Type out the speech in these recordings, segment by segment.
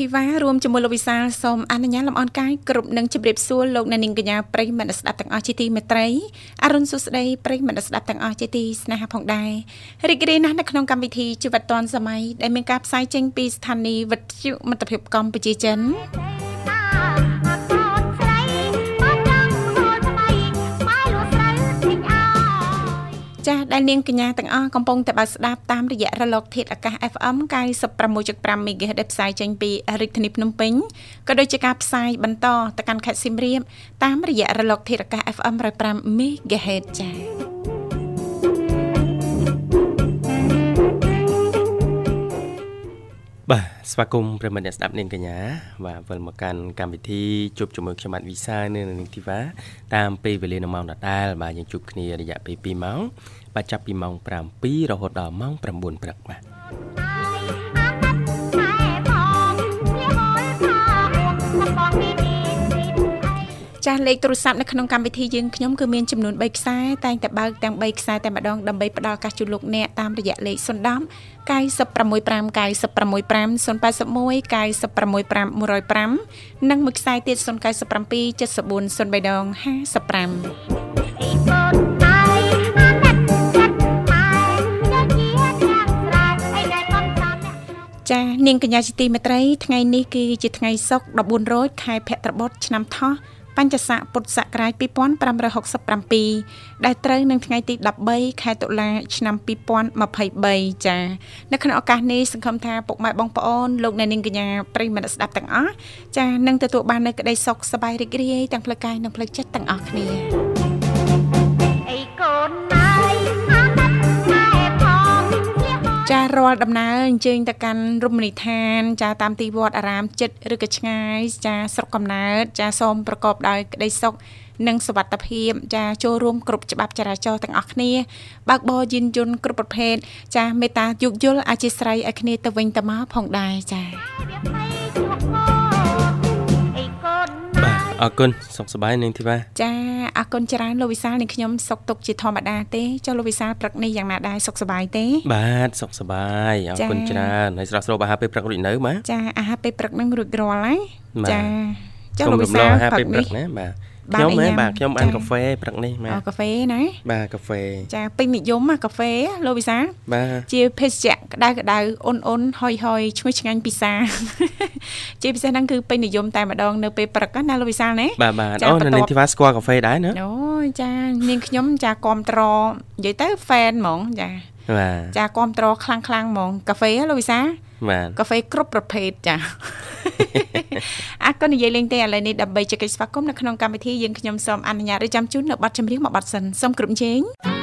ធីវ៉ារួមជាមួយលោកវិសាលសូមអនុញ្ញាតលំអរកាយគ្រប់នឹងជម្រាបសួរលោកអ្នកនាងកញ្ញាប្រិយមិត្តស្ដាប់ទាំងអស់ជាទីមេត្រីអរុនសុស្ដីប្រិយមិត្តស្ដាប់ទាំងអស់ជាទីស្នេហាផងដែររីករាយណាស់នៅក្នុងកម្មវិធីជីវិតឌွန်សម័យដែលមានការផ្សាយចេញពីស្ថានីយ៍វិទ្យុមិត្តភាពកម្ពុជាចិន ចាស់ដែលនាងកញ្ញាទាំងអស់កំពុងតែបើស្ដាប់តាមរយៈរលក ធាតុអាកាស FM 96.5 MHz ដែលផ្សាយចេញពីរាជធានីភ្នំពេញក៏ដូចជាការផ្សាយបន្តទៅកាន់ខេត្តសៀមរាបតាមរយៈរលកធាតុអាកាស FM 105 MHz ចា៎ បាទស្វាគមន៍ប្រិមត្តអ្នកស្ដាប់នាងកញ្ញាបាទវិលមកកាន់កម្មវិធីជួបជាមួយខ្ញុំបាទវិសានៅនាងធីវ៉ាតាមពេលវេលានៅម៉ោងដដែលបាទយើងជួបគ្នារយៈពេល2ម៉ោងបាទចាប់ពីម៉ោង7រហូតដល់ម៉ោង9ព្រឹកបាទចាស់លេខទូរស័ព្ទនៅក្នុងកម្មវិធីយើងខ្ញុំគឺមានចំនួន3ខ្សែតែងតែបើកទាំង3ខ្សែតែម្ដងដើម្បីផ្ដល់ឱកាសជូនលោកអ្នកតាមរយៈលេខ010 965 965 081 965 105និងមួយខ្សែទៀត097 74 03ដង55ចានាងកញ្ញាជាទីមេត្រីថ្ងៃនេះគឺជាថ្ងៃសុក្រ14រោចខែភទ្របទឆ្នាំថោះ បញ្ញស័កពុទ្ធសករាជ2567ដែលត្រូវនឹងថ្ងៃទី13ខែតុលាឆ្នាំ2023ចានៅក្នុងឱកាសនេះសង្ឃឹមថាពុកម៉ែបងប្អូនលោកអ្នកនាងកញ្ញាប្រិយមិត្តស្ដាប់ទាំងអស់ចានឹងទទួលបាននូវក្តីសុខសប្បាយរីករាយទាំងផ្លូវកាយនិងផ្លូវចិត្តទាំងអស់គ្នា ចារាល់ដំណើរអញ្ជើញទៅកាន់រមណីយដ្ឋាន ចាតាមទីវត្តអារាមចិត្តឬក៏ឆ្ងាយចាស្រុកកំណើតចាសូមប្រកបដោយក្តីសុខនិងសុវត្ថិភាព ចាចូលរួមគ្រប់ច្បាប់ចរាចរណ៍ទាំងអស់គ្នាបើកបរយានយន្តគ្រប់ប្រភេទចាមេត្តាយោគយល់អធិស្ឋ័យឲ្យគ្នាទៅវិញទៅមកផងដែរចា អរគុណសុខសប្បាយនាងធីវ៉ាចាអរគុណច្រើនលោកវិសាលនាងខ្ញុំសុខទុក្ខជាធម្មតាទេចុះលោកវិសាលព្រឹកនេះយ៉ាងណាដែរសុខសប្បាយទេ បាទសុខសប្បាយអរគុណច្រើនហើយស្រស់ស្រួលអាហារពេលព្រឹករួចនៅបាទចាអាហារពេលព្រឹកនឹងរួចរាល់ហើយចាចុះលោកវិសាលអាហារពេលព្រឹកណាបាទ ខ្ញុំហ៎បាទខ្ញុំអានកាហ្វេព្រឹកនេះបាទអូកាហ្វេណាបាទកាហ្វេចាពេញនិយមកាហ្វេលោកវិសាបាទជាភេសជ្ជៈក្តៅក្តៅអ៊ុនអ៊ុនហុយហុយឈ្ងុយឆ្ងាញ់ពិសាជាពិសេសហ្នឹងគឺពេញនិយមតែម្ដងនៅពេលព្រឹកណាលោកវិសាលណាបាទបាទអូនៅនាងធីវ៉ាស្គាល់កាហ្វេដែរណាអូចានាងខ្ញុំចាគ្រប់ត្រនិយាយទៅ fan ហ្មងចាបាទចាគ្រប់ត្រខ្លាំងខ្លាំងហ្មងកាហ្វេលោកវិសាបាទកាហ្វេគ្រប់ប្រភេទចា អរគុណនិយាយលេងទេឥឡូវនេះដើម្បីជែកស្វាគមន៍នៅក្នុងកម្មវិធីយើងខ្ញុំសូមអនុញ្ញាតរៀបចំជូននៅប័ណ្ណចម្រៀងមួយប័ណ្ណសិនសូមគ្រប់ជេង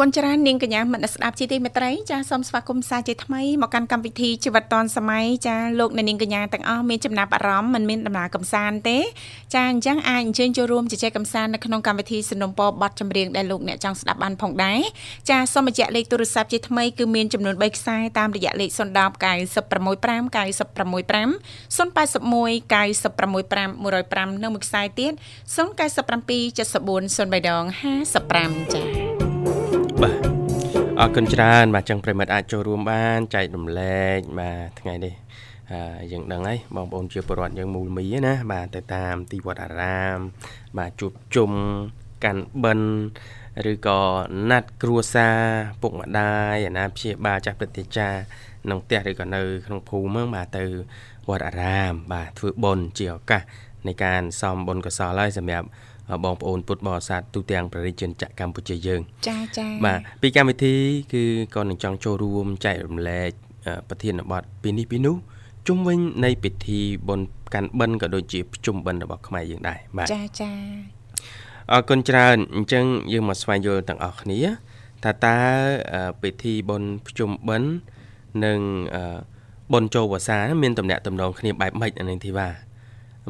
គុណច្រើននាងកញ្ញាមនស្ដាប់ជាទីមេត្រីចាសូមស្វាគមន៍សាជាថ្មីមកកាន់កម្មវិធីជីវិតឌွန်សម័យចាលោកអ្នកនាងកញ្ញាទាំងអស់មានចំណាប់អារម្មណ៍មិនមានដំណើរកំសាន្តទេចាអញ្ចឹងអាចអញ្ជើញចូលរួមជជែកកំសាន្តនៅក្នុងកម្មវិធីสนុំពរប័ណ្ណចម្រៀងដែលលោកអ្នកចង់ស្ដាប់បានផងដែរចាសូមបញ្ជាក់លេខទូរស័ព្ទជាថ្មីគឺមានចំនួន3ខ្សែតាមរយៈលេខ010 965 965 081 965 105និងមួយខ្សែទៀត097 74 03ដង55ចា៎បាទ អរគុណច្រើនបាទចឹងប្រិមិត្តអាចចូលរួមបានចែករំលែកបាទថ្ងៃនេះហើយយើងដឹងហើយបងប្អូនជាពលរដ្ឋយើងមូលមីណាបាទទៅតាមទីវត្តអារាម បាទជួបជុំកាន់បិណ្ឌឬក៏ណាត់គ្រួសារពុកម្ដាយអាណាព្យាបាលចាស់ព្រឹទ្ធាចារ្យក្នុងផ្ទះឬក៏នៅក្នុងភូមិហ្នឹងបាទទៅវត្តអារាម បាទធ្វើបុណ្យជាឱកាសនៃការសំបុណ្យកុសលហើយសម្រាប់ បងប្អូនពុទ្ធបរិស័ទទូទាំងប្រជាជនចក្រកម្ពុជាយើងចាចាបាទពីកម្មវិធីគឺក៏នឹងចង់ចូលរួមចែករំលែកប្រធានបទពីនេះពីនោះជុំវិញនៃពិធីបុណ្យកាន់បិណ្ឌក៏ដូចជាភ្ជុំបិណ្ឌរបស់ខ្មែរយើងដែរបាទចាចាអរគុណច្រើនអញ្ចឹងយើងមកស្វែងយល់ទាំងអស់គ្នាថាតើពិធីបុណ្យភ្ជុំបិណ្ឌនិងបុណ្យចូលវស្សាមានតំណាក់តំណងគ្នាបែបម៉េចអានេះធីវ៉ា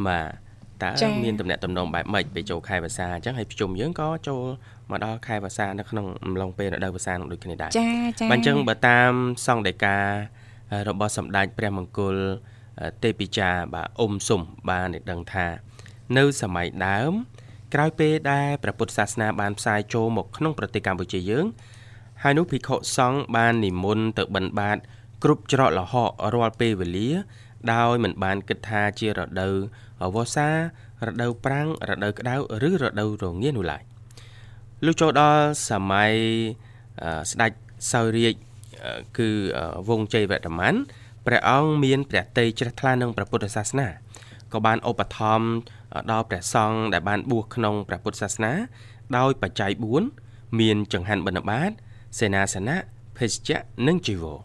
បាទ តើមានតំណែងតំណងបែបម៉េចពេលចូលខែវស្សាអញ្ចឹងហើយប្រជុំយើងក៏ចូលមកដល់ខែវស្សានៅក្នុងអំឡុងពេលរដូវវស្សានឹងដូចគ្នាដែរចាចាបើអញ្ចឹងបើតាមសង្ឃដីការបស់សម្ដេចព្រះមង្គលទេពិចាបាទអ៊ុំសុំបានដឹងថា នៅសម័យដើម ក្រោយពេលដែលព្រះពុទ្ធសាសនាបានផ្សាយចូលមកក្នុងប្រទេសកម្ពុជាយើង ហើយនោះភិក្ខុសង្ឃបាននិមន្តទៅបិណ្ឌបាតគ្រប់ច្រកលហករាល់ពេលវេលា ដោយមិនបានគិតថាជារដូវ វស្សារដូវប្រាំងរដូវក្តៅឬរដូវរងានោះឡើយលុះចូលដល់សម័យស្ដេចសោយរាជគឺវងជ័យវរ្ម័នព្រះអង្គមានព្រះតីជ្រះថ្លានឹងព្រះពុទ្ធសាសនាក៏បានឧបត្ថម្ភដល់ព្រះសង្ឃដែលបានបួសក្នុងព្រះពុទ្ធសាសនា ដោយបច្ច័យ4មានចង្ហាន់បិណ្ឌបាត សេនាសនៈភេសជ្ជៈនិងជីវរ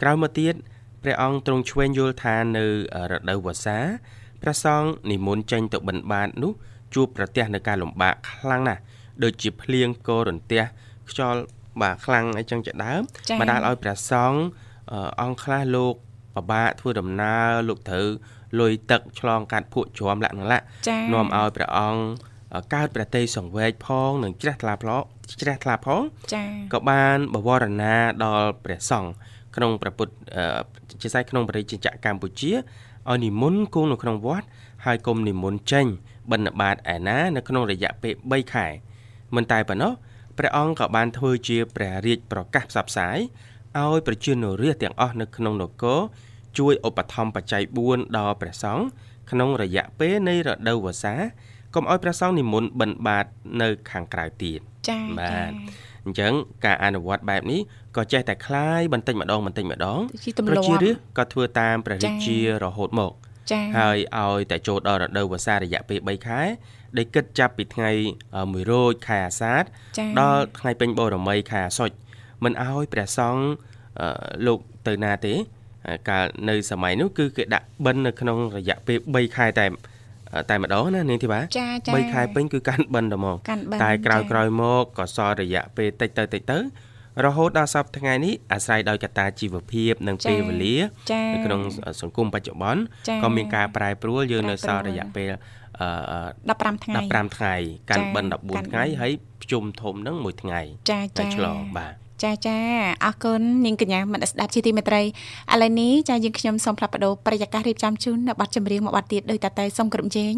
ក្រោយមកទៀតព្រះអង្គទ្រង់ឆ្វេងយល់ថានៅរដូវវស្សា ព្រះសង្ឃនិមន្តចេញទៅបិណ្ឌបាតនោះជួបប្រទះនៅការលំបាកខ្លាំងណាស់ដូចជាភ្លៀងកោរន្ទះខ្យល់បាទខ្លាំងអីចឹងជាដើមបណ្ដាលឲ្យព្រះសង្ឃអង្គខ្លះលោកពិបាកធ្វើដំណើរលោកត្រូវលុយទឹកឆ្លងកាត់ភក់ជ្រាំលក្ខណៈនាំឲ្យព្រះអង្គកើតប្រតិសង្វេកផងនិងជ្រះថ្លាផ្លោជ្រះថ្លាផងចា៎ក៏បានបវរណាដល់ព្រះសង្ឃក្នុងព្រះពុទ្ធជាស្អែកក្នុងប្រជាជាតិកម្ពុជា ឲ្យនិមន្តគង់នៅក្នុងវត្តហើយគុំនិមន្តចេញបិណ្ឌបាតឯណានៅក្នុងរយៈពេល3ខែមិនតែប៉ុណ្ណោះព្រះអង្គក៏បានធ្វើជាព្រះរាជប្រកាសផ្សព្វផ្សាយឲ្យប្រជានរាជទាំងអស់នៅក្នុងនគរជួយឧបត្ថម្ភបច្ច័យ4ដល់ព្រះសង្ឃក្នុងរយៈពេលនៃរដូវវស្សាកុំឲ្យព្រះសង្ឃនិមន្តបិណ្ឌបាតនៅខាងក្រៅទៀតចា៎បាទអញ្ចឹងការអនុវត្តបែបនេះ ក៏ចេះតែคลายបន្តិចម្ដងបន្តិចម្ដងប្រជារាស្ត្រក៏ធ្វើតាមព្រះរាជារហូតមកហើយឲ្យតែចូលដល់រដូវវស្សារយៈពេល3ខែដែលគិតចាប់ពីថ្ងៃ1រោចខែអាសាឍដល់ថ្ងៃពេញបូរមីខែអាសត់មិនឲ្យព្រះសង្ឃលោកទៅណាទេកាលនៅសម័យនោះគឺគេដាក់បិណ្ឌនៅក្នុងរយៈពេល3ខែតែតែម្ដងណានាងធីបាចាចា3ខែពេញគឺកាន់បិណ្ឌតែមកតែក្រោយក្រោយមកក៏សល់រយៈពេលតិចទៅតិចទៅ រហូតដល់សប្តាហ៍ថ្ងៃនេះអាស្រ័យដោយកត្តាជីវភាពនិងពេលវេលានៅក្នុងសង្គមបច្ចុប្បន្នក៏មានការប្រែប្រួលយើងនៅសល់រយៈពេល15ថ្ងៃ15ថ្ងៃកាន់បិណ្ឌ14ថ្ងៃហើយភ្ជុំធំនឹង1ថ្ងៃចាចាឆ្លងបាទចាចាអរគុណនាងកញ្ញាមនស្ដាប់ជាទីមេត្រីឥឡូវនេះចាយើងខ្ញុំសូមផ្លាប់បដោប្រយាកររៀបចំជូននៅប័ណ្ណចម្រៀងមួយប័ណ្ណទៀតដោយតតែសូមគ្រប់ជេង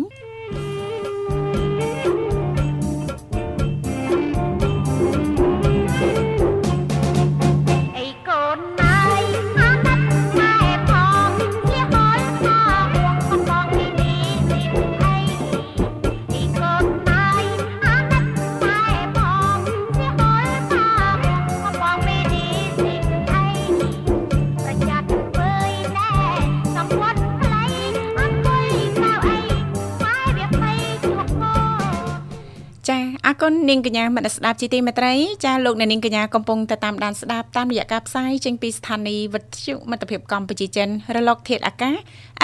គុណនាងកញ្ញាមនស្ដាប់ជីទីមេត្រីចាលោកអ្នកនាងកញ្ញាកំពុងទៅតាមដានស្ដាប់តាមរយៈការផ្សាយចេញពីស្ថានីយ៍វិទ្យុមិត្តភាពកម្ពុជាចិនរលកធាតុអាកាស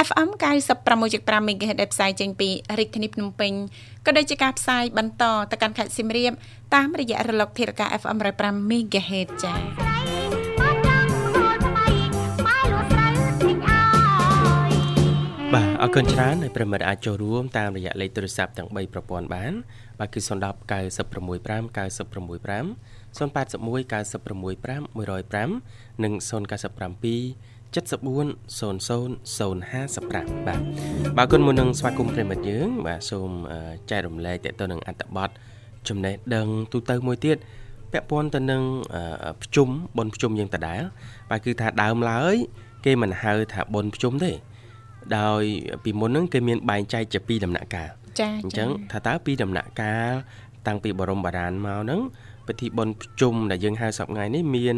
FM 96.5 MHz ដែលផ្សាយចេញពីរាជធានីភ្នំពេញក៏ដូចជាការផ្សាយបន្តទៅកាន់ខេត្តសៀមរាបតាមរយៈរលកធាតុអាកាស FM 105 MHz ចា៎ បាទអរគុណច្រើនហើយប្រិមិត្តអាចចូលរួមតាមរយៈលេខទូរស័ព្ទទាំង3ប្រព័ន្ធបានបាទគឺ010 965 965 081 965 105និង097 740055បាទបាទគុណមុននឹងស្វាគមន៍ប្រិមិត្តយើង បាទសូមចែករំលែកតទៅនឹងអត្តបទចំណេះដឹងទូទៅមួយទៀតពាក់ព័ន្ធទៅនឹងភ្ជុំបុណ្យភ្ជុំយើងដដែលបាទគឺថាដើមឡើយ គេមិនហៅថាបុណ្យភ្ជុំទេ ដោយពីមុនហ្នឹងគេមានបែងចែកជាពីរដំណាក់កាលចាអញ្ចឹងថាតើពីរដំណាក់កាលតាំងពីបរមបារាណមកហ្នឹងពិធីបុណ្យភ្ជុំដែលយើងហៅសប្ងាយនេះមាន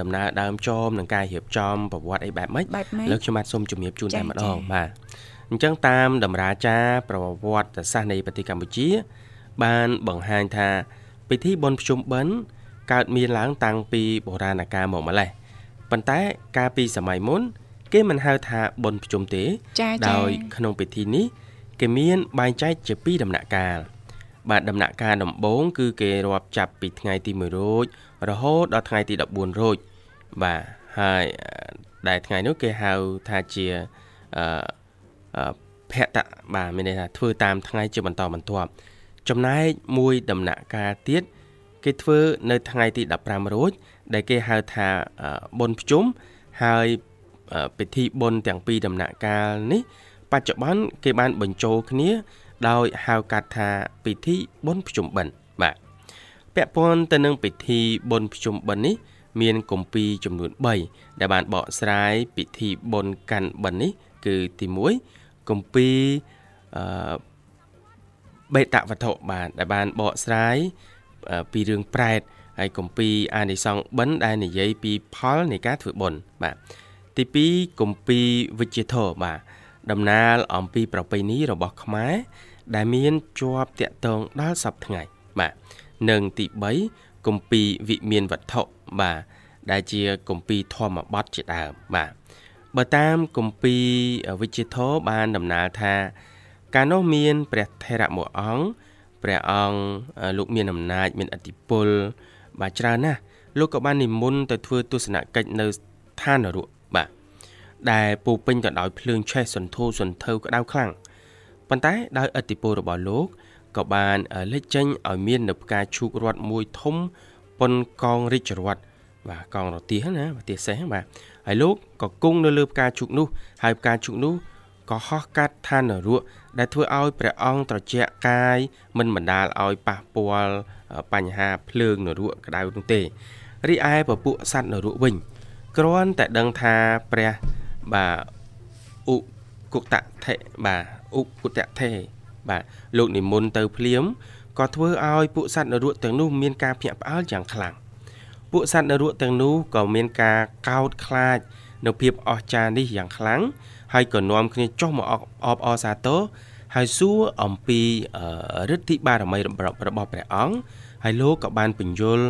ដំណើរដើមចមនិងការរៀបចំប្រវត្តិអីបែបម៉េចលើកខ្ញុំបាទសូមជំរាបជូនតែម្ដងបាទអញ្ចឹងតាមតម្រាចារប្រវត្តិសាស្ត្រនៃប្រទេសកម្ពុជា បានបង្ហាញថាពិធីបុណ្យភ្ជុំបិណ្ឌកើតមានឡើងតាំងពីបុរាណកាលមកម្ល៉េះប៉ុន្តែកាលពីសម័យមុន គេមិនហៅថាបុណ្យភ្ជុំទេដោយក្នុងពិធីនេះគេមានបែងចែកជាពីរដំណាក់កាលបាទដំណាក់កាលដំបូងគឺគេរាប់ចាប់ពីថ្ងៃទី1រោចរហូតដល់ថ្ងៃទី14រោចបាទហើយដែលថ្ងៃនោះគេហៅថាជាអឺភៈតបាទមានន័យថាធ្វើតាមថ្ងៃជាបន្តបន្ទាប់ចំណែកមួយដំណាក់កាលទៀតគេធ្វើនៅថ្ងៃទី15រោចដែលគេហៅថាបុណ្យភ្ជុំហើយ ពិធីបុណ្យទាំងពីរដំណាក់កាលនេះ បច្ចុប្បន្នគេបានបញ្ចូលគ្នា ដោយហៅកាត់ថាពិធីបុណ្យភ្ជុំបិណ្ឌបាទពាក់ព័ន្ធទៅនឹងពិធីបុណ្យភ្ជុំបិណ្ឌនេះ មានគម្ពីរចំនួន3ដែលបានបកស្រាយពិធីបុណ្យកាន់បិណ្ឌនេះ គឺទី1គម្ពីរអឺបេតវត្ថុបាទដែលបានបកស្រាយពីរឿងប្រែតហើយគម្ពីរអានិសង្ឃបិណ្ឌដែលនិយាយពីផលនៃការធ្វើបុណ្យបាទ ទី2គម្ពីរវិជ្ជាធម៌បាទដំណើរអំពីប្រពៃណីរបស់ខ្មែរដែលមានជាប់តាក់ទងដល់សពថ្ងៃបាទនិងទី3គម្ពីរវិមានវត្ថុបាទដែលជាគម្ពីរធម្មបទជាដើមបាទបើតាមគម្ពីរវិជ្ជាធម៌បានដំណើរថា កាលនោះមានព្រះថេរៈមួយអង្គព្រះអង្គលោកមានអំណាចមានអធិពលបាទច្រើនណាស់លោកក៏បាននិមន្តទៅធ្វើទស្សនកិច្ចនៅឋាននរកបាទ ដែលពោពេញទៅដោយភ្លើងឆេះសន្ធោសន្ធៅក្តៅខ្លាំងប៉ុន្តែដោយឥទ្ធិពលរបស់លោកក៏បានលេចចេញឲ្យមាននៅផ្កាឈូករត់មួយធំប៉ុនកងរាជរត់បាទកងរទាសណាប្រទេសសេះបាទហើយលោកក៏គង់នៅលើផ្កាឈូកនោះហើយផ្កាឈូកនោះក៏ហោះកាត់ឋាននរកដែលធ្វើឲ្យព្រះអង្គត្រជាក់កាយមិនបណ្ដាលឲ្យប៉ះពាល់បញ្ហាភ្លើងនរកក្តៅនោះទេរីឯពពួកសត្វនរកវិញគ្រាន់តែដឹងថាព្រះ បាទឧគុតថេបាទឧគុតថេបាទលោកនិមន្តទៅភ្លាមក៏ធ្វើឲ្យពួកសត្វនរកទាំងនោះមានការភ្ញាក់ផ្អើលយ៉ាងខ្លាំងពួកសត្វនរកទាំងនោះក៏មានការកោតខ្លាចនៅភាពអស្ចារ្យនេះយ៉ាងខ្លាំងហើយក៏នាំគ្នាចុះមកអបអរសាទរហើយសួរអំពីឫទ្ធិបារមីរបស់ព្រះអង្គ ហើយលោកក៏បានបញ្យល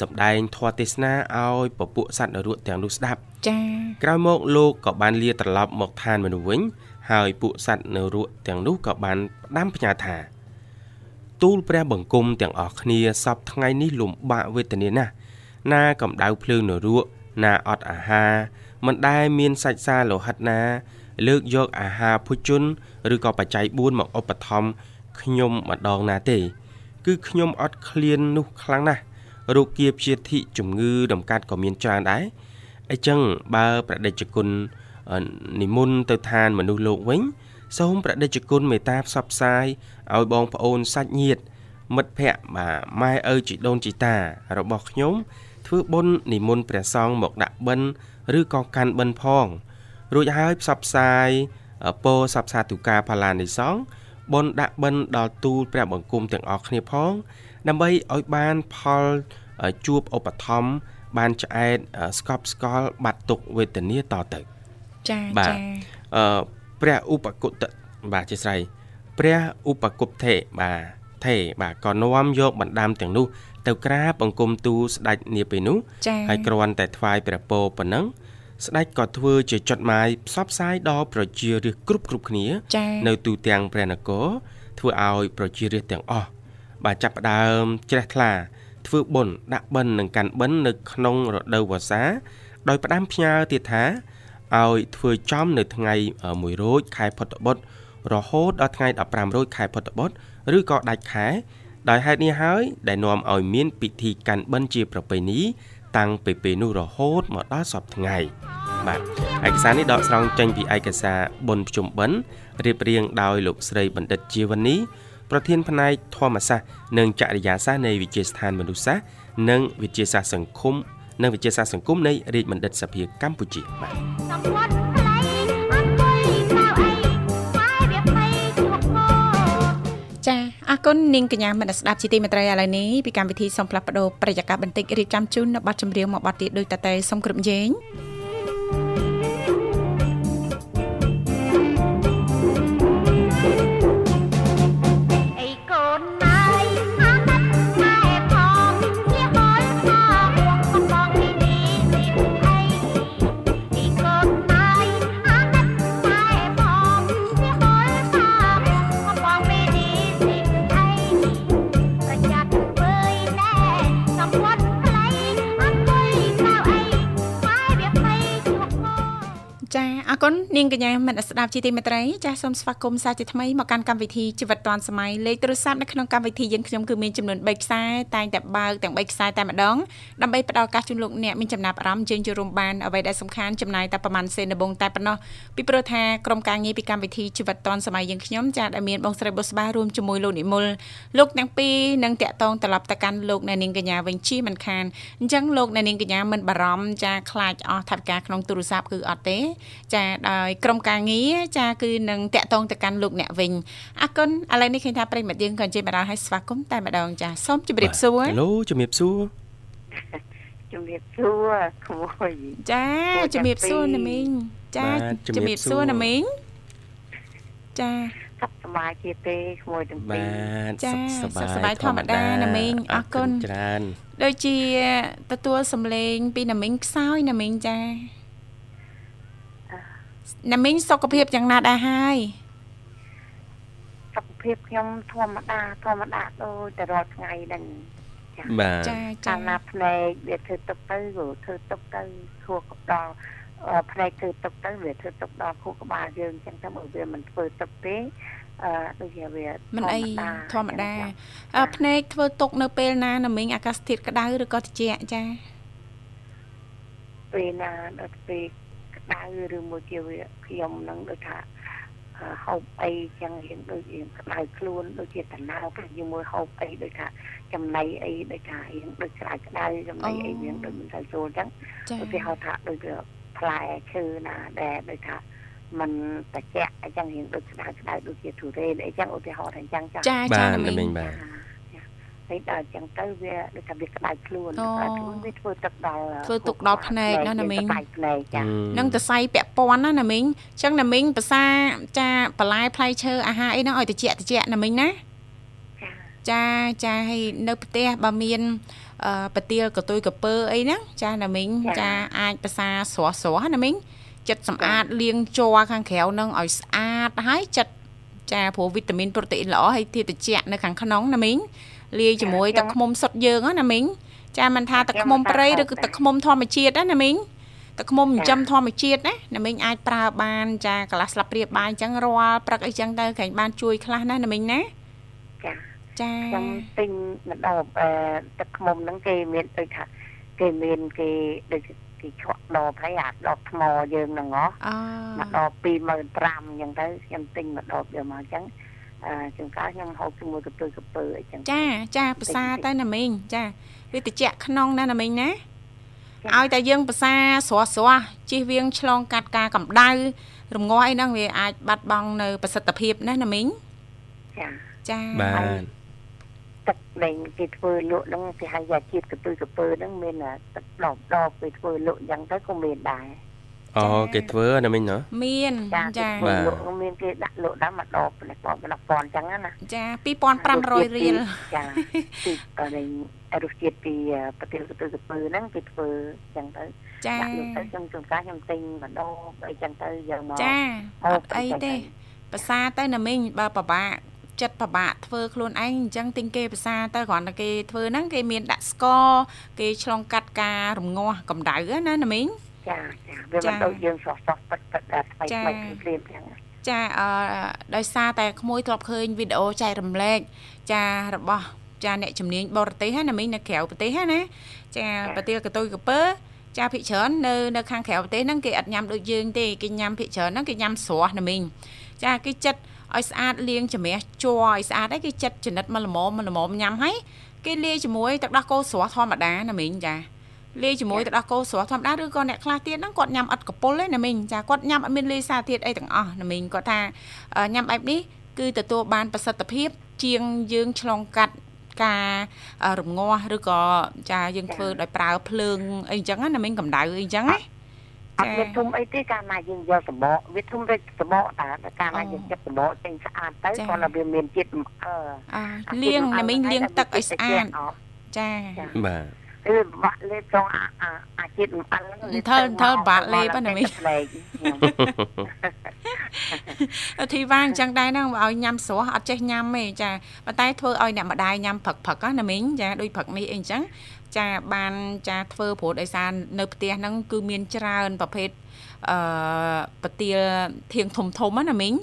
សម្ដែងធម៌ទេសនាឲ្យពពួកសត្វនរកទាំងនោះស្ដាប់ចា៎ក្រោយមកលោកក៏បានលាត្រឡប់មកឋានមនុស្សវិញហើយពួកសត្វនរកទាំងនោះក៏បានផ្ដាំផ្ញើថាទូលព្រះបង្គំទាំងអស់គ្នាសពថ្ងៃនេះលំបាកវេទនាណាស់ណាកម្ដៅភ្លើងនរកណាអត់អាហារមិនដែលមានសាច់សាលោហិតណា លើកយកអាហារភុជនឬក៏បច្ច័យ4មកឧបត្ថម្ភខ្ញុំម្ដងណាទេ គឺខ្ញុំអត់ឃ្លាននោះខ្លាំងណាស់រោគគាព្យាធិជំងឺដំកាត់ក៏មានច្រើនដែរអញ្ចឹងបើប្រដេជគុណនិមន្តទៅឋានមនុស្សលោកវិញ សូមប្រដេជគុណមេត្តាផ្សព្វផ្សាយឲ្យបងប្អូនសាច់ញាតិមិត្តភ័ក្តិបាទម៉ែឪជីដូនជីតា របស់ខ្ញុំ ធ្វើបុណ្យនិមន្តព្រះសង្ឃមកដាក់បិណ្ឌឬក៏កាន់បិណ្ឌផង រួចហើយផ្សព្វផ្សាយពោសព្វសាទុការផាឡានិសង្ឃ បុណ្យដាក់បិណ្ឌដល់ទូលព្រះបង្គំទាំងអស់គ្នាផង ដើម្បីឲ្យបានផលជួបឧបត្ថម្ភបានឆ្អែតស្កប់ស្កល់បាត់ទុកវេទនាតទៅចាចាអឺព្រះឧបគុតបាទជាស្រ័យព្រះឧបគុតថេបាទថេរបាទក៏នាំយកបណ្ដាំទាំងនោះទៅក្រាបបង្គំទូលស្ដេចនាពេលនោះចា៎ហើយគ្រាន់តែថ្វាយព្រះពរប៉ុណ្ណឹង ស្ដេចក៏ធ្វើជាចុតម៉ាយផ្សព្វផ្សាយដល់ប្រជារាស្ត្រគ្រប់គ្រប់គ្នាចា៎នៅទូទាំងព្រះនគរធ្វើឲ្យប្រជារាស្ត្រទាំងអស់បាទចាប់ផ្ដើមជ្រះថ្លាធ្វើបុណ្យដាក់បិណ្ឌនិងកាន់បិណ្ឌនៅក្នុងរដូវវស្សា ដោយផ្ដាំផ្ញើទៀតថាឲ្យធ្វើចំនៅថ្ងៃ1រោចខែផុតបុត្ររហូតដល់ថ្ងៃ15រោចខែផុតបុត្រឬក៏ដាច់ខែដោយហេតុនេះហើយដែលនាំឲ្យមានពិធីកាន់បិណ្ឌជាប្រពៃណី តាំងពីពេលនោះរហូតមកដល់សពថ្ងៃបាទឯកសារនេះដកស្រង់ចេញពីឯកសារបុណ្យភ្ជុំបិណ្ឌរៀបរៀងដោយលោកស្រីបណ្ឌិតជាវនីប្រធានផ្នែកធម្មសាស្ត្រនិងចរិយាសាស្ត្រនៃវិទ្យាស្ថានមនុស្សសាស្ត្រនិងវិទ្យាសាស្ត្រសង្គមនិងវិទ្យាសាស្ត្រសង្គមនៃរាជបណ្ឌិតសភាកម្ពុជាបាទ គុណនាងកញ្ញាមនស្ដាប់ជាទីមេត្រីឥឡូវនេះពីកម្មវិធីសូមផ្លាស់ប្ដូរប្រយាករបន្តិចរៀបចំជូននៅប័ណ្ណចម្រៀងមកប័ណ្ណទៀតដោយតតែសូមគ្រប់ជេង ចាអរគុណ នាងកញ្ញាមនស្ដាប់ជាទីមេត្រីចាសូមស្វាគមន៍សាជាថ្មីមកកាន់កម្មវិធីជីវិតឌွန်សម័យលេខទូរស័ព្ទនៅក្នុងកម្មវិធីយើងខ្ញុំគឺមានចំនួន3ខ្សែតែងតែបើកទាំង3ខ្សែតែម្ដងដើម្បីផ្ដល់ឱកាសជូនលោកអ្នកមានចំណាប់អារម្មណ៍យើងចូលរួមបានអ្វីដែលសំខាន់ចំណាយតែប្រហែលសេនដំបងតែប៉ុណ្ណោះពីព្រោះថាក្រុមការងារពីកម្មវិធីជីវិតឌွန်សម័យយើងខ្ញុំចាដែលមានបងស្រីបុស្បារួមជាមួយលោកនិមលលោកទាំងពីរនឹងតាក់ទងត្រឡប់ទៅកាន់លោកអ្នកនាងកញ្ញាវិញជាមិនខានអញ្ចឹងលោកអ្នកនាងកញ្ញាមិនបារម្ភចាខ្លាចអស់ថវិកាក្នុងទូរស័ព្ទគឺអត់ទេចាដោយក្រុមការងារចាគឺនឹងតាក់ទងទៅកាន់លោកអ្នកវិញអរគុណឥឡូវនេះឃើញថាប្រិយមិត្តយើងក៏អញ្ជើញមកដល់ឲ្យស្វាគមន៍តែម្ដងចាសូមជម្រាបសួរហេឡូជំរាបសួរជំរាបសួរក្មួយចាជម្រាបសួរណាមីងចាបាទជំជំរារាបបសួសួររណាមីងចាសុខសប្បាយជាទេក្មួយទាំងពីបារទចាសុខសប្បាយសុខសប្បាយធម្មតាណាមីងអរគុណច្រើនដូចជាទទួលសម្លេងពីណាមីងខ្សោយណាមីងចា ណាមីងសុខភាពយ៉ាងណាដែរហើយសុខភាពខ្ញុំធម្មតាធម្មតាដូចតែរាល់ថ្ងៃហ្នឹងបាទចាកាចាលណាភ្នែកវាធ្វើទុកទៅក៏ធ្វើទុកទៅខួរក្បាលអឺភ្នែកធ្វើទុកទៅវាធ្វើទុកដល់ខួរក្បាលយើងអញ្ចឹងទៅបើវាមិនធ្វើទុកទេអឺដូចជាវាមិនអីធម្មតាអញ្ចឹងអឺភ្នែកធ្វើទុកនៅពេលណាណាមីងអាកាសធាតុក្តៅឬក៏ត្រជាក់ចាពេលណាដល់ពេល ក្តៅឬមួយជាវាខ្ញុំនឹងដូចថាអឺហូបអីចឹងរៀងដូចរៀងក្តៅខ្លួនដូចជាតណៅទៅជាមួយហូបអីដូចថាចំណីអីដូចថារៀងដូចក្តៅក្តៅចំណីអីរៀងដូចមិនទៅចូលចឹងចាឧទាហរណ៍ថាដូចជាផ្លែឈើណាដែលដូចថាมันត្រជាក់អញ្ចឹងរៀងដូចក្តៅក្តៅដូចជាទុរេនអីចឹងឧទាហរណ៍ថាអញ្ចឹងចាចាបាចាទណាមីមីងងបាទ ហើយដល់អញ្ចឹងទៅវាដូចថាវាក្តៅខ្លួនអូក្តៅខ្លួនវាធ្វើទឹកដល់ធ្វើទុកដល់ភ្នែកណាណាមីងក្តៅភ្នែកចានឹងតសៃពាក់ព័ន្ធណាណាមីងអញ្ចឹងណាមីងភាសាចាបន្លែផ្លែឈើអាហារអីហ្នឹងឲ្យត្រជាក់ត្រជាក់ណាមីងណាចាចាចាហើយនៅផ្ទះបើមានអឺប្រទាលកតុយកពើអីហ្នឹងចាណាមីងចាអាចភាសាស្រស់ស្រស់ណាមីងចិត្តសម្អាតលាងជ័រខាងក្រៅហ្នឹងឲ្យស្អាតហើយចិត្តចាព្រោះវីតាមីនប្រូតេអ៊ីនល្អហើយធាតុត្រជាក់នៅខាងក្នុងណាមីង លាយជាមួយទឹកឃ្មុំសុទ្ធយើងណាមីងចាមិនថាទឹកឃ្មុំព្រៃឬក៏ទឹកឃ្មុំធម្មជាតិណាណាមីងទឹកឃ្មុំចិញ្ចឹមធម្មជាតិណាណាមីងអាចប្រើបានចាកន្លះស្លាបព្រាបាយអញ្ចឹងរាល់ព្រឹកអីចឹងទៅក្រែងបានជួយខ្លះណាណាមីងណាចាចាខ្ញុំទិញម្ដងអឺទឹកខ្មុំហ្នឹងគេមានដូចថាគេមានគេដូចគេឆក់ដបហើយអាដបថ្មយើងហ្នឹងហ៎អមកដប25000អញ្ចឹងទៅខ្ញុំទិញមកដបយកមកអញ្ចឹង អឺជួនកាលខ្ញុំហូបជាមួយកពើកពើអីចឹងចាចាភាសាទៅណាមីងចាវាតិចក្នុងណាណាមីងណាចាឲ្យតែយើងភាសាស្រស់ស្រស់ជិះវៀងឆ្លងកាត់ការកម្ដៅរងាស់អីហ្នឹងវាអាចបាត់បង់នៅប្រសិទ្ធភាពណាណាមីងចាចាបាទទឹកលេងគេធ្វើលក់ហ្នឹងគេហៅយ៉ាជាតិកពើកពើហ្នឹងមានអាទឹកដបដបគេធ្វើលក់អញ្ចឹងទៅក៏មានដែរ អូគេធ្វើណាមីងណ៎មានចាចាគេបាទលក់មានគេដាក់លក់ដល់មួយដបប៉ុណ្ណេះប៉ុណ្ណេះប៉ុណ្ណេះអញ្ចឹងណាចា2500រៀលចាពីអរិញរសជាតិពីប្រទេសកន្ទុយកពើហ្នឹងគេធ្វើអញ្ចឹងទៅចាដាក់លក់ទៅខ្ញុំជួនកាលខ្ញុំទិញម្ដងអីចឹងទៅយកមកចាអអូត់អីទេភាសាទៅណាមីងបើពិបាកចិត្តពិបាកធ្វើខ្លួនឯងអញ្ចឹងទិញគេភាសាទៅគ្រាន់តែគេធ្វើហ្នឹងគេមានដាក់ស្ករគេឆ្លងកាត់ការរងាស់កម្ដៅណាណាមីង ចាចាវាចាមិនដូចយើងស្រស់ស្រស់ពិតពិតដល់ថ្មីចាថ្មីព្រាមៗចឹងចាអឺដោយសារតែក្មួយធ្លាប់ឃើញវីដេអូចែករំលែកចារបស់ចាអ្នកជំនាញបរទេសហ្នឹងណាមីងនៅក្រៅប្រទេសហ្នឹងណាចាប្រទេសកតុយកពើចាភិកច្រើននៅនៅខាងក្រៅប្រទេសហ្នឹងគេអត់ញ៉ាំដូចយើងទេគេញ៉ាំភិកច្រើនហ្នឹងគេញ៉ាំស្រស់ណាមីងចាគេចិត្តឲ្យស្អាតលាងជំរះជ័រឲ្យស្អាតហើយគេចិត្តចនិតមកល្មមមកល្មមញ៉ាំហើយគេលាយជាមួយទឹកដោះគោស្រស់ធម្មតាណាមីងចា លាយជាមួយទឹកដោះគោស្រស់ធម្មតាឬក៏អ្នកខ្លះទៀតហ្នឹងគាត់ញ៉ាំអត់កពុលទេណាមីងចាគាត់ញ៉ាំអត់មានលាយសារធាតុអីទាំងអស់ណាមីងគាត់ថាអឺញ៉ាំបែបនេះគឺទទួលបានប្រសិទ្ធភាព ជាងយើងឆ្លងកាត់ការអឺរងាស់ឬក៏ចាយើងធ្វើដោយប្រើភ្លើងអីចឹងណាមីងកម្ដៅអីចឹងណាអត់មានធំអីទេកាលណាយើងយកសបកវាធំដូចសបកតាតែកាលណាយើងចិត្តសបកចេញស្អាតទៅគាត់ថាវាមានជាតិអឺអើលាងណាមីងលាងទឹកឲ្យស្អាតចាបាទ គឺបាក់លេបត្រង់អាអាអាជាតិអំអិលហ្នឹងថលថលបាក់លេបហ្នឹងណាមីផ្លែកខ្ញុំធីវ៉ាអញ្ចឹងដែរហ្នឹងបើឲ្យញ៉ាំស្រស់អត់ចេះញ៉ាំទេចាប៉ុន្តែធ្វើឲ្យអ្នកម្ដាយញ៉ាំផឹកផឹកណាមីងចាដូចផឹកនេះអីអញ្ចឹងចាបានចាធ្វើព្រោះដោយសារនៅផ្ទះហ្នឹងគឺមានច្រើនប្រភេទអឺប្រទាលធៀងធំធំណាមីង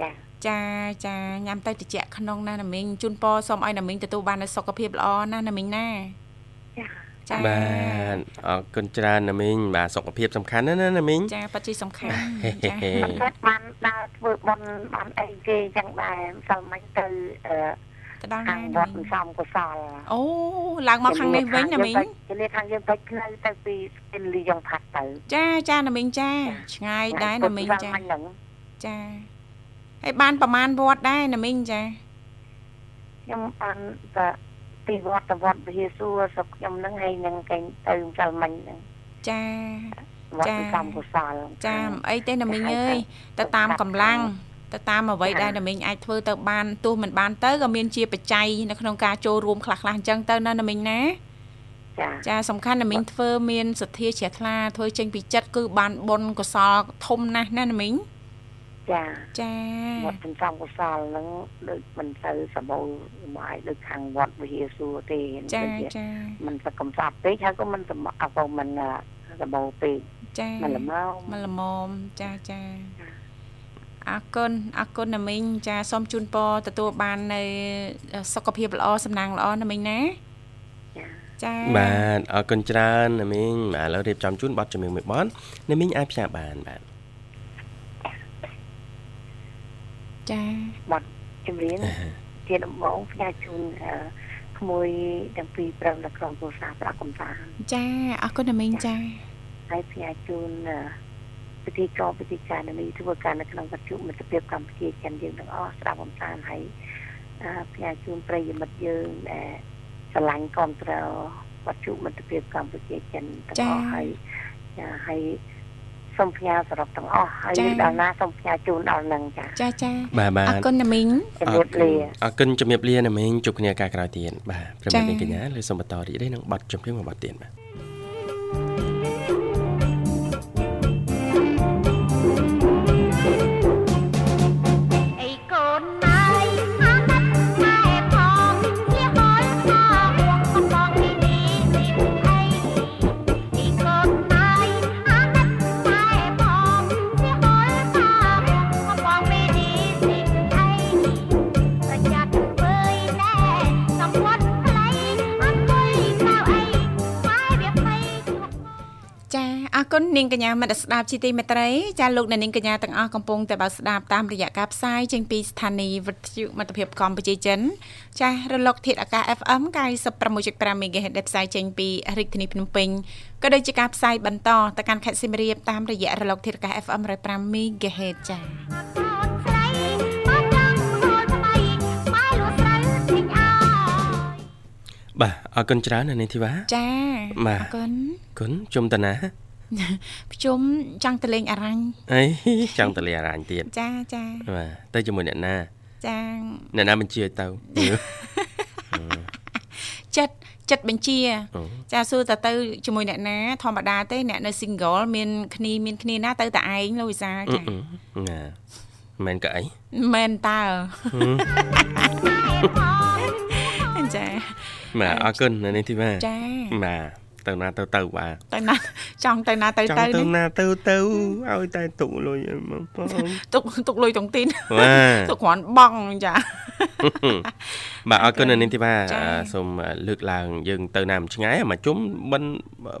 ចាចាចាញ៉ាំទៅត្រជាក់ក្នុងណាណាមីងជូនពរសូមឲ្យណាមីងទទួលបាននូវសុខភាពល្អណាណាមីងណា ចាចាបាទអរគុណច្រើនណាមីងបាទសុខភាពសំខាន់ណាស់ណាណាមីងចាប៉ាជីសំខាន់ចាមិនថាបានដើរធ្វើបន់បានអីគេចឹងដែរម្សិលមិញទៅអឺទៅដល់ខាណាងណាវត្តមីងសំកុសលអូឡើងមកខាងនេះវិញណាមីងគេលាខាងយើងទៅផ្លូវទៅពីស្ទីនលីយ៉ុងផាត់ទៅចាចាណាមីងចាឆ្ងាយដែរណាមីងចាមិញហ្នឹងចាហើយបានប្រមាណវត្តដែរណាមីងចាខ្ញុំបានទៅ ពីវត្តទៅវត្តវិហារសួរស្រុកខ្ញុំហ្នឹងហើយនឹងកេញទៅម្សិលមិញហ្នឹងចាវត្តសំកុសលចាមិនអីទេណាមីងអើយទៅតាមកម្លាំងទៅតាមអ្វីដែលណាមីងអាចធ្វើទៅបានទោះមិនបានទៅក៏មានជាបច្ច័យនៅក្នុងការចូលរួមខ្លះៗអញ្ចឹងទៅណាណាមីងណាចាចាសំខាន់ណាមីងធ្វើមានសទ្ធាជ្រះថ្លាធ្វើចេញពីចិត្តគឺបានបុណ្យកុសលធំណាស់ណាណាមីងចា ចាវត្តសំកុសលហ្នឹងដូចមិនទៅសម្បូរមកដូចខាងវត្តវិហារសួរទេចាដូចជាចាมันសកម្មសាប់ពេកហើយក៏មិនសម្បអក៏មិនសម្បូរពេកចាមិនល្មមមកល្មមចាចាអរគុណអរគុណណាមីងចាសូមជូនពរទទួលបាននៅសុខភាពល្អសំណាងល្អណាមីងណាចាចាបាទអរគុណច្រើនណាមីងបាទឥឡូវរៀបចំជូនប័ណ្ណជំនឿមួយប័ណ្ណណាមីងអាចផ្សាយបានបាទ ចាបាត់ជំរៀនជាដំបងផ្ញើជូនអឺក្មួយទាំងពីរប្រឹងនៅក្នុងគ្រួសារប្រាក់កំសាន្តចាអរគុណណាមីងចាហើយផ្ញើជូនអឺពិធីកោពិធីការនេះធ្វើការនៅក្នុងវត្ថុមិត្តភាពកម្ពុជាចិនយើងទាំងអស់ស្ដាប់កំសាន្តហើយអឺផ្ញើជូនប្រិយមិត្តយើងដែលស្រឡាញ់គ្រប់ត្រវត្ថុមិត្តភាពកម្ពុជាចិនទាំងអស់ហើយចាហើយ សូមផ្ញើសរុបទាំងអស់ហើយដល់ណាសូមផ្ញើជូនដល់នឹងចាចាចាបាទបាទអរគុណណាមីងជំរាបលាអរគុណជំរាបលាណាមីងជួបគ្នាការក្រោយទៀតបាទប្រិមចា៎ត្តនាងកញ្ញាលើសូមបន្តរីករាយនឹងប័ណ្ណជំនឿមួយប័ណ្ណទៀតបាទ គុណនាងកញ្ញាមិត្តស្ដាប់ជីទីមេត្រីចាលោកអ្នកនាងកញ្ញាទាំងអស់កំពុងតែបើស្ដាប់តាមរយៈការផ្សាយចេញពីស្ថានីយ៍វិទ្យុមិត្តភាពកម្ពុជាចិនចារលកធាតុអាកាស FM 96.5 MHz ដែលផ្សាយចេញពីរាជធានីភ្នំពេញក៏ដូចជាការផ្សាយបន្តទៅកាន់ខេត្តសៀមរាបតាមរយៈរលកធាតុអាកាស FM 105 MHz ចាកូនស្រីបានចង់ហូលថ្មីម៉ែលក់ស្រូវទិញឲ្យបាទអរគុណច្រើនណានាងធីវ៉ាចាបាទអរគុណគុណជុំតាណា ភ្ជុំចង់ទៅលេងអារ៉ាញ់អីចង់ទៅលេងអារ៉ាញ់ទៀតចាចាបាទទៅជាមួយអ្នកណាចាអ្នកណាបញ្ជាឲ្យទៅចិត្តចិត្តបញ្ជាអូចាសួរតើទៅជាមួយអ្នកណាធម្មតាទេអ្នកនៅ single មានគ្នាមានគ្នាណាទៅតែឯងលោកវិសាលចាណាមិនក៏អីមែនតើចាបាទអរគុណនៅនេះទីបាទចាបាទ ទៅណាទៅទៅបាទទៅណាចង់ទៅណាទៅចង់ទៅទៅនេះណាទៅទៅឲ្យតែទុកលុយឲ្យមកបងទុកទុកលុយតុងទីនបាទទុកគ្រាន់បង់ចាបាទអរគុណនៅនេះទីបាទចា៎អឺសូមលើកឡើងយើងទៅណាមិនឆ្ងាយមកជុំបិណ្ឌ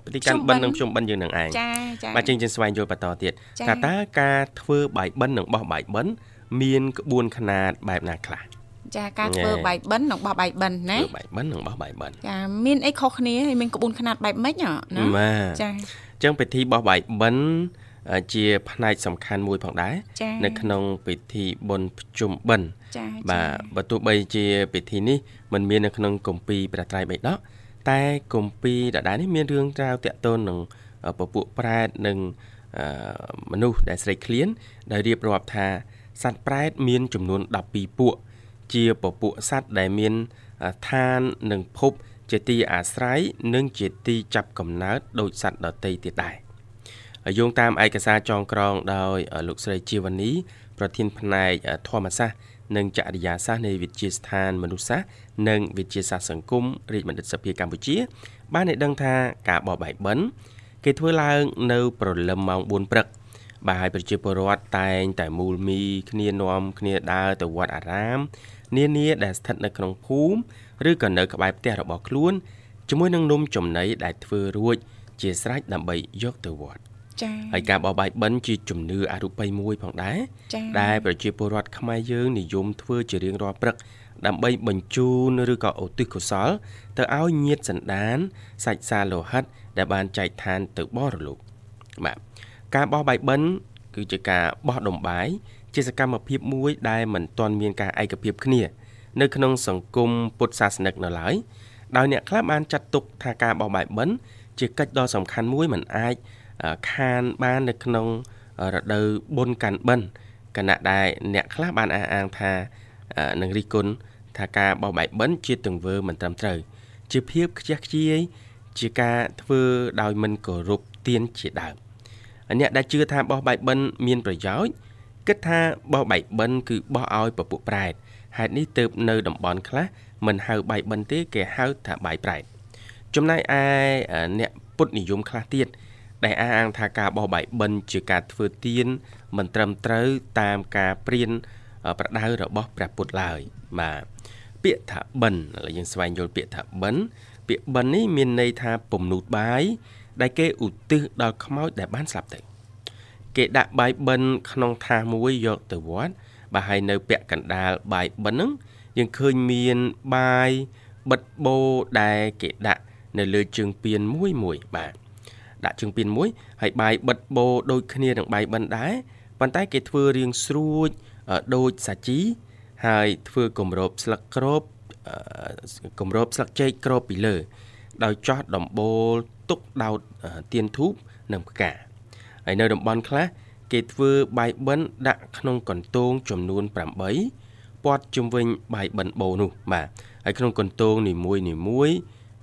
ប្រតិកម្មជុំបិណ្ឌបិណ្ឌនិងជុំបិណ្ឌយើងនឹងឯងចាចាបាទជាងជាងស្វែងយល់បន្តទៀតចា៎ថាតើការធ្វើបាយបិណ្ឌនិងបោះបាយបិណ្ឌមានក្បួនខ្នាតបែបណាខ្លះ ចាការធ្វើណែបាយបិណ្ឌនិងបោះបាយបិណ្ឌណាធ្វើបាយបិណ្ឌនិងបោះបាយបិណ្ឌចាមានអីខុសគ្នាហើយមានក្បួនខ្នាតបែបម៉េចហ៎ណាបាទចាអញ្ចឹងពិធីបោះបាយបិណ្ឌអឺជាផ្នែកសំខាន់មួយផងដែរចានៅក្នុងពិធីបុណ្យភ្ជុំបិណ្ឌចាបាទបើទោះបីជាពិធីនេះมันមាននៅក្នុងគម្ពីរព្រះត្រៃបិដកតែគម្ពីរដដែលនេះមានរឿងរ៉ាវតាក់ទងនឹងអឺពពួកប្រែតនិងអឺមនុស្សដែលស្រេកឃ្លានដែលរៀបរាប់ថាសត្វប្រែតមានចំនួន12ពួក ជាពពួកសត្វដែលមានអឺឋាននិងភពជាទីអាស្រ័យនិងជាទីចាប់កំណើតដោយសត្វដទៃទៀតដែរហើយយោងតាមឯកសារចងក្រងដោយអឺលោកស្រីជីវនី ប្រធានផ្នែកអឺធម្មសាស្ត្រនិងចរិយាសាស្ត្រនៃវិទ្យាស្ថានមនុស្សសាស្ត្រនិងវិទ្យាសាស្ត្រសង្គមរាជបណ្ឌិតសភាកម្ពុជា បានឲ្យដឹងថាការបោះបាយបិណ្ឌគេធ្វើឡើងនៅព្រលឹមម៉ោង4ព្រឹកបាទហើយប្រជាពលរដ្ឋតែងតែមូលមីគ្នានាំគ្នាដើរទៅវត្តអារាម នានាដែលស្ថិតនៅក្នុងភូមិឬក៏នៅក្បែរផ្ទះរបស់ខ្លួនជាមួយនឹងនំចំណីដែលធ្វើរួច ជាស្រេចដើម្បីយកទៅវត្តចាហើយការបោះបាយបិណ្ឌជាជំនឿអរូបីមួយផងដែរចាដែលប្រជាពលរដ្ឋខ្មែរយើងនិយមធ្វើជារៀងរាល់ព្រឹកដើម្បីបញ្ជូនឬក៏ឧទ្ទិសកុសល ទៅឲ្យញាតិសន្តានសាច់សាលោហិត ដែលបានចែកឋានទៅបរលោកបាទការបោះបាយបិណ្ឌគឺជាការបោះដុំបាយ ជាសកម្មភាពមួយដែលមិនទាន់មានការឯកភាពគ្នា នៅក្នុងសង្គមពុទ្ធសាសនិកនៅឡើយដោយអ្នកខ្លះបានចាត់ទុកថាការបោះបាយបិណ្ឌជាកិច្ចដ៏សំខាន់មួយមិនអាចអឺខានបាននៅក្នុងរដូវបុណ្យកាន់បិណ្ឌគណៈដែលអ្នកខ្លះបានអះអាងថាអឺនឹងរិះគន់ថាការបោះបាយបិណ្ឌជាទង្វើមិនត្រឹមត្រូវជាភាពខ្ជះខ្ជាយជាការធ្វើដោយមិនគោរពទានជាដើមអ្នកដែលជឿថាបោះបាយបិណ្ឌមានប្រយោជន៍ គិតថាបោះបាយបិណ្ឌគឺបោះឲ្យពពួកប្រែតហេតុនេះទើបនៅតំបន់ខ្លះមិនហៅបាយបិណ្ឌទេគេហៅថាបាយប្រែតចំណែកឯអឺអ្នកពុទ្ធនិយមខ្លះទៀតដែលអះអាងថាការបោះបាយបិណ្ឌជាការធ្វើទានមិនត្រឹមត្រូវតាមការព្រានអឺប្រដៅរបស់ព្រះពុទ្ធឡើយបាទពាក្យថាបិណ្ឌឥឡូវយើងស្វែងយល់ពាក្យថាបិណ្ឌពាក្យបិណ្ឌនេះមានន័យថាពំនូតបាយដែលគេឧទ្ទិសដល់ខ្មោចដែលបានស្លាប់ទៅ គេដាក់បាយបិណ្ឌក្នុងថាសមួយយកទៅវត្តបាទហើយនៅពាក់កណ្ដាលបាយបិណ្ឌហ្នឹងយើងឃើញមានបាយបិទបោដែលគេដាក់នៅលើជើងពៀនមួយមួយបាទដាក់ជើងពៀនមួយហើយបាយបិទបោដូចគ្នានឹងបាយបិណ្ឌដែរប៉ុន្តែគេធ្វើរាងស្រួចអឺដូចសាជីហើយធ្វើគម្របស្លឹកក្របអឺគម្របស្លឹកចេកក្របពីលើ ដោយចោះដំបូលទុកដោតអឺទៀនធូបនិងផ្កា ហើយនៅតំបន់ខ្លះគេធ្វើបាយបិណ្ឌដាក់ក្នុងកន្ទោងចំនួន8ព័ទ្ធជុំវិញបាយបិណ្ឌបូនោះបាទហើយក្នុងកន្ទោងនីមួយនីមួយ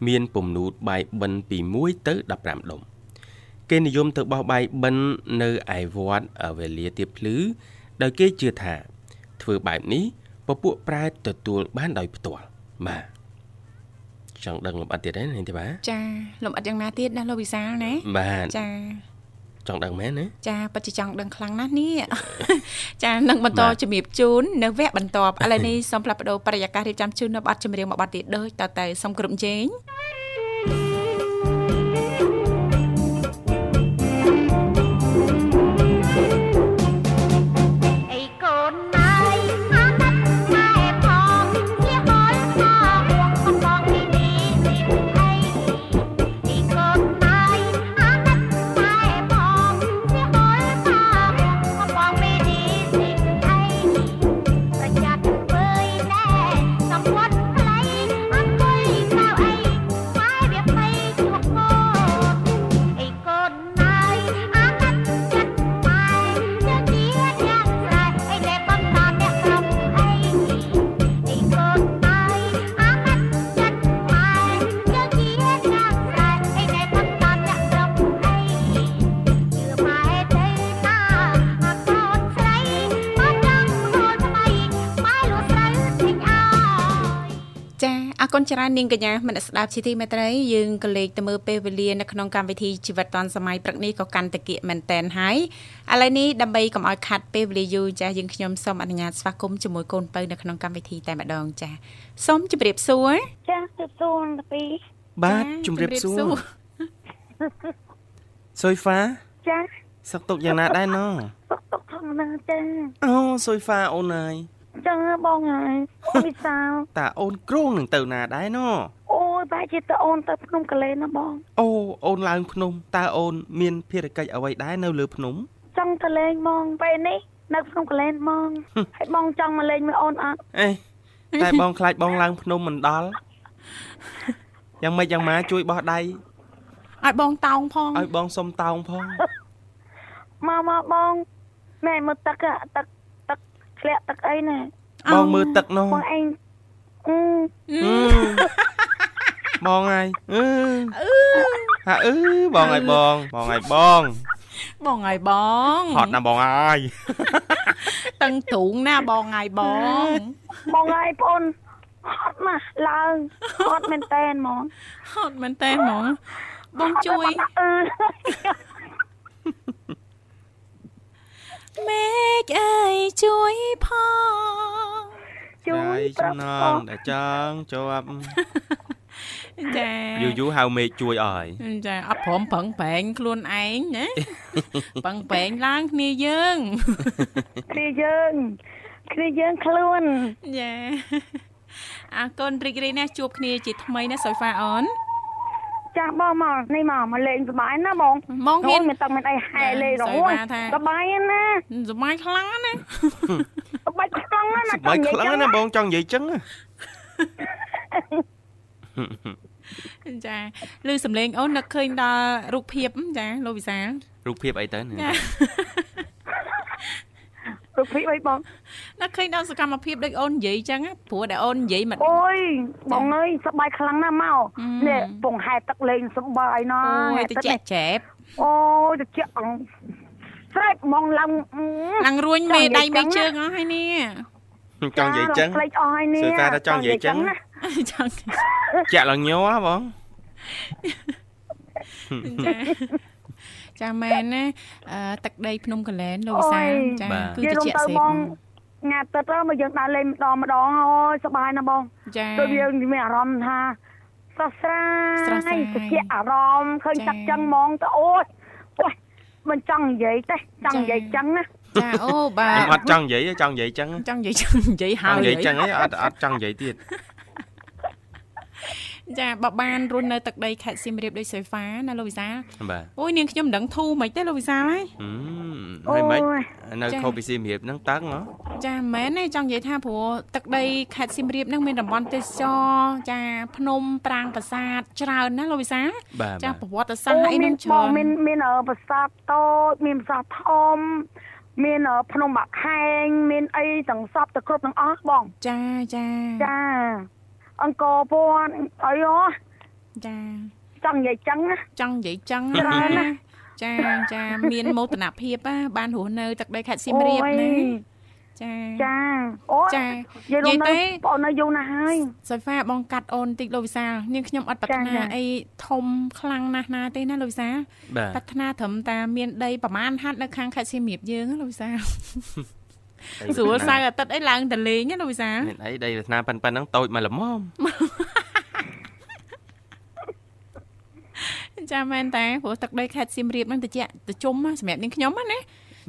មានពំនូតបាយបិណ្ឌពី1ទៅ15ដុំគេនិយមទៅបោះបាយបិណ្ឌនៅឯវត្តវេលាទៀបភ្លឺដោយគេជឿថា ធ្វើបែបនេះពពួកប្រែតទទួលបានដោយផ្ទាល់បាទចង់ដឹងលម្អិតទៀតទេនេះទេបាទចាលំអិតយ៉ាងណាទៀតណាលោកវិសាលណាបាទចា ចង់ដឹងមែនណាចាពិតជាចង់ដឹងខ្លាំងណាស់នេះចានឹងបន្តបាទជំរាបជូននៅវគ្គបន្ទាប់ឥឡូវនេះសូមផ្លាស់ប្ដូរបរិយាកាសរៀបចំជូននៅប័ណ្ណចម្រៀងមួយប័ណ្ណទៀតដូចតទៅសូមគ្រប់ជេង ច្រើននាងកញ្ញាមនស្ដាប់ជាទីមេត្រីយើងក៏លេខទៅមើលពេលវេលានៅក្នុងកម្មវិធីជីវិតឌុនសម័យព្រឹកនេះក៏កាន់តែគៀកមែនតែនហើយឥឡូវនេះដើម្បីកុំឲ្យខាត់ពេលវេលាយូរចាស់យើងខ្ញុំសូមអនុញ្ញាតស្វាគមន៍ជាមួយកូនពៅនៅក្នុងកម្មវិធីតែម្ដងចាស់សូមជម្រាបសួរចាជិតសួនតាពីបាទចាជំរាបសួជំរាបសួររសុយហ្វាចាសុខទុក្ខយ៉ាងណាដែរណទុកទុកធម្មតាចាអូសុយហ្វាអូនហើយ ចឹងបងហើយអូនវិសាលតាអូនគ្រងនឹងទៅណាដែរណអូយបែរជាតអូនទៅភ្នំកលែនណាបងអូអូនឡើងភ្នំតើអូនមានភារកិច្ចអ្វីដែរនៅលើភ្នំចង់ទៅលេងហ្មងពេលនេះនៅភ្នំកលែនហ្មងហើយបងចង់មកលេងមួយអូនអត់អេតែបងខ្លាចបងឡើងភ្នំមិនដល់យ៉ាងម៉េចយ៉ាងម៉ាជួយបោះដៃឲ្យបងតោងផងឲ្យបងសុំតោងផងមកមកបងណែមើលទឹកอะទឹកទឹក ធ្លាក់ទឹកអីណែបងមើលទឹកនោះបងឯងអឺអឺបងហើយអឺហាអឺបងហើយបងបងហើយបងបងឲ្យបងហត់ណាបងហើយតឹងទ្រូងណាបងឲ្យបងបងហើយបងអូនហត់ណាស់ឡើងហត់មែនតែនហ្មងហត់មែនតើហ្មងបងជួយអឺ មេឃអើយជួយផងជួយដៃប្ចំរាប់ណបងងដែលចង់ជាប់ចាយូរយូរហៅមេឃជួយអើយចាអត់ព្រមប្រឹងប្រែងខ្លួនឯងណាប្រឹងប្រែងឡើងគ្នាយើងគ្នាយើងគ្នាយើងខ្លួនចាអរគុណរីករាយណាស់ជួបគ្នាជាថ្មីណាសុយហ្វាអូន ចាស់បងមកនេះមកមកលេងសប្បាយណាបងមកហ៊ានមានទឹកមានអីហែលេងរសុហូយតថាថាសប្បាយណាសម័យខ្លាំងណាស់សប្បាយខ្លាំងណាស់សប្បាយខ្លាំងណាស់បងចង់និយាយចឹងណាចាឮសំឡេងអូននឹកឃើញដល់រូបភាពចាលោកវិសាលរូបភាពអីទៅ ណាចារូបភាពអីបងនឹកឃើញដល់សកម្មភាពដូចអូននិយាយចឹងណាព្រោះដែលអូននិយាយមិនអូយបងអើយសប្បាយខ្លាំងណាស់មកអឺនេះពងហែទឹកលេងសប្បាយណាស់អូយហែទៅទឹកជានេះចែបអូយទៅជាអងស្រែកហ្មងឡើងអឺឡើងរួញមេដៃមេជើងអស់ហើយនេះចង់និយាយចឹងផ្លេចអស់ហើយនេះសួរថាថាចង់និយាយចឹងណាចង់ចាក់ឡើងញ័រហ៎បងចា ចាមែនណាអឺទឹកដីភ្នំកលែនលោកវិសាលចាគឺនិយាយទៅរួមជាទៅសេបបងញ៉ាទឹកទៅមកយើងដើរលេងម្ដងម្ដងអូយសប្បាយណាស់បងចាដូចយើងមានអារម្មណ៍ថាស្រស់ស្រាយស្រស់ស្រាយតិចអារម្មណ៍ឃើញចា៎ទឹកចឹងហ្មងទៅអូយអូយមិនចង់និយាយទេចង់និយាយចឹងណាចាអូបាខ្ញុំអត់ចង់និយាយទេចង់និយាយចឹងចង់និយាយចង់និយាយចហើង់យនិយាយចឹងឯងអត់អត់ចង់និយាយទៀត ចាបើបានរស់នៅទឹកដីខេត្តសៀមរាបដូចសុយហ្វាណាលោកវិសាលបាទអូយនាងខ្ញុំមិនដឹងធូរមិនទេលោកវិសាលហើយហឹមអូហើយមិនយនៅចា៎ខុសពីសៀមរាបហ្នឹងតឹងហ៎ចាមែនទេចង់និយាយថាព្រោះទឹកដីខេត្តសៀមរាបហ្នឹងមានតំបន់ទេសចរចាភ្នំប្រាង្គប្រាសាទច្រើនណាលោកវិសាលបាទចាបាទប្រវត្តិសាស្ត្រអីមាហ្នឹងបច្រើនងមានមានអឺប្រាសាទតូចមានប្រាសាទធំមានអឺភ្នំបាក់ខែងមានអីទាំងសពទៅគ្រប់ទាំងអស់បង ចាចាចា អង្គរពណ៌អីអូចាចង់និយាយចឹងណាចង់និយាយចឹងច្រើនណាស់ចាចាមានមោទនភាពណាបានរស់នៅទឹកដីខេត្តសៀមរាបអូយណាចាចាអូចានិយាយរួមនិយាយទេទៅបងនៅយូរណាស់ហើយសុយហ្វាបងកាត់អូនតិចលោកវិសាលនាងខ្ញុំអត់ប្រាថ្នាចាចាអីធំខ្លាំងណាស់ណាទេណាលោកវិសាលបាទប្រាថ្នាត្រឹមតែមានដីប្រមាណហាត់នៅខាងខេត្តសៀមរាបយើងណាលោកវិសាល ស្រួលសៅរ៍អាទិត្យអីឡើងតលេងណាលោកវិសាលមានអីដីវាសនាប៉ិនប៉ិនហ្នឹងតូចមកល្មមចាមែនតែព្រោះទឹកដីខេត្តសៀមរាបហ្នឹងតិចទៅជុំណាសម្រាប់នាងខ្ញុំណា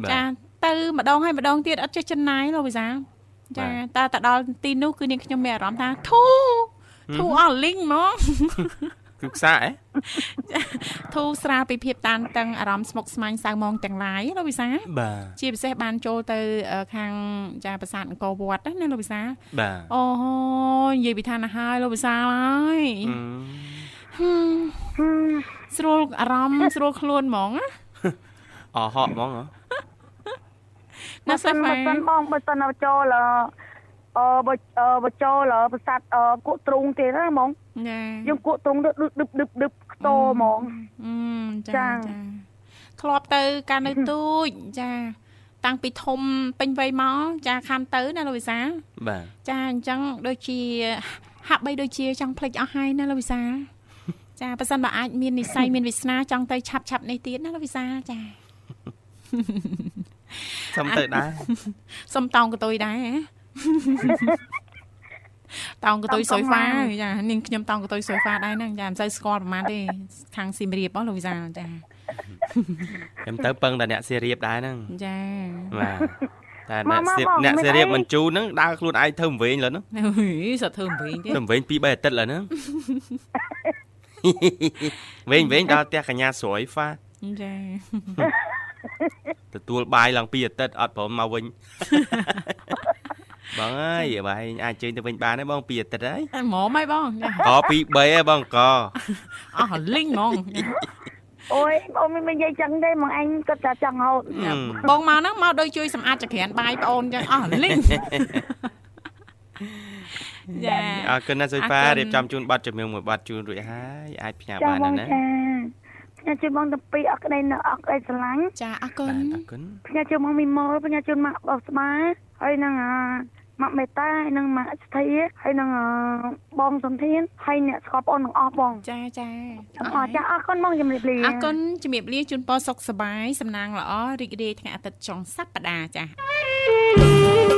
បាទចាទៅម្ដងហើយម្ដងទៀតអត់ចេះចំណាយលោកវិសាលចាតែទៅដល់ទីនោះគឺនាងខ្ញុំមានអារម្មណ៍ថាធូធូអស់លីងហ្មង គឺខ្សាអេធូស្រាលពីភាពតានតឹងអារម្មណ៍ស្មុគស្មាញសៅហ្មងទាំងឡាយលោកវិសាលបាទជាពិសេសបានចូលទៅអឺខាងចាប្រាសាទអង្គរវត្តណាលោកវិសាលបាទអូនិយាយពីឋានៈហើយលោកវិសាលហើយអឺហឹមហឹមស្រួលអារម្មណ៍ស្រួលខ្លួនហ្មងណាអហក់ហ្មងហ៎ណាសិនបើហ្វាសិនបងបើសិនឲ្យចូល អឺអឺបើអឺបើចូលអឺប្រាសាទអឺគក់ទ្រូងទៀតណាហ្មងចាយើងគក់ទ្រូងទៅឌឹបឌឹបឌឹបឌឹបខ្ទោហ្មងអឺចាចាចាធ្លាប់ទៅកាលនៅទូចចា តាំងពីធំពេញវ័យមកចាខានទៅណាលោកវិសាលបាទចាអញ្ចឹងដូចជាហហាក់បីដូចជាចង់ភ្លេចអស់ហើយណាលោកវិសាលចាប៉ះសិនបើអាចមាននិស័យមានវាសនាចង់ទៅឆាប់ឆាប់នេះទៀតណាលោកវិសាលចាសុំទៅដែរសុំតោងកតុយដែរហ៎ តោងកតុយសុយហ្វាចានាងខ្ញុំតោងកតុយសុយហ្វាដែរហ្នឹងចាមិនសូវស្គាល់ប្រហែលទេខាងសៀមរាបហ៎លោកវិសាលចាខ្ញុំទៅពឹងតែអ្នកសៀរៀបដែរហ្នឹងចាបាទតែម៉ាអ្នកម៉ាសៀបបងអ្នកមិនសៀរៀបអីមិនជូនហ្នឹងដើរខ្លួនឯងធ្វើវិញលើហ្នឹងអើយសត្វធ្វើអំវិញទេធ្វើវិញ2 3អាទិត្យលើហ្នឹងវិញវិញដល់ផ្ទះកញ្ញាស្រួយហ្វាចាទទួលបាយឡើង2អាទិត្យអត់ព្រមមកវិញ បងអើយបាយអាចជើញទៅវិញបានទេបង2អាទិត្យហើយតែហ្មងហើយបងចាក2 3ហើយបងកអស់លីងហ្មងអូយបងមិននិយាយចឹងទេមកអញគាត់តែចង់ហូតបងមកហ្នឹងមកដូចជួយសម្អាតចក្រានបាយប្អូនចឹងអស់លីងចាអរគុណណាស់សុយហ្វាអរគុណរៀបចំជូនប័ណ្ណជំនឿមួយប័ណ្ណជូនរួចហើយអាចផ្ញើចាបានបណាងណាចាផ្ញើជូនបងទាំងពីរអត់ក្តីនៅអត់ក្តីស្រឡាញ់ចាអរគុណបាទអរគុណផ្ញើជូនមកមីម៉ូផ្ញើជូនមកបោះស្មាហើយនឹងអា មកមេតាហើយនឹងមកស្ថិហើយនឹងអបងសំធានហើយអ្នកស្គាល់បងទាំងអស់បងចាចាអរចាអរគុណបងជំរាបលាអរគុណជំរាបលាជូនពរសុខសប្បាយសំណាងល្អរីករាយថ្ងៃអាទិត្យចុងសប្តាហ៍ចា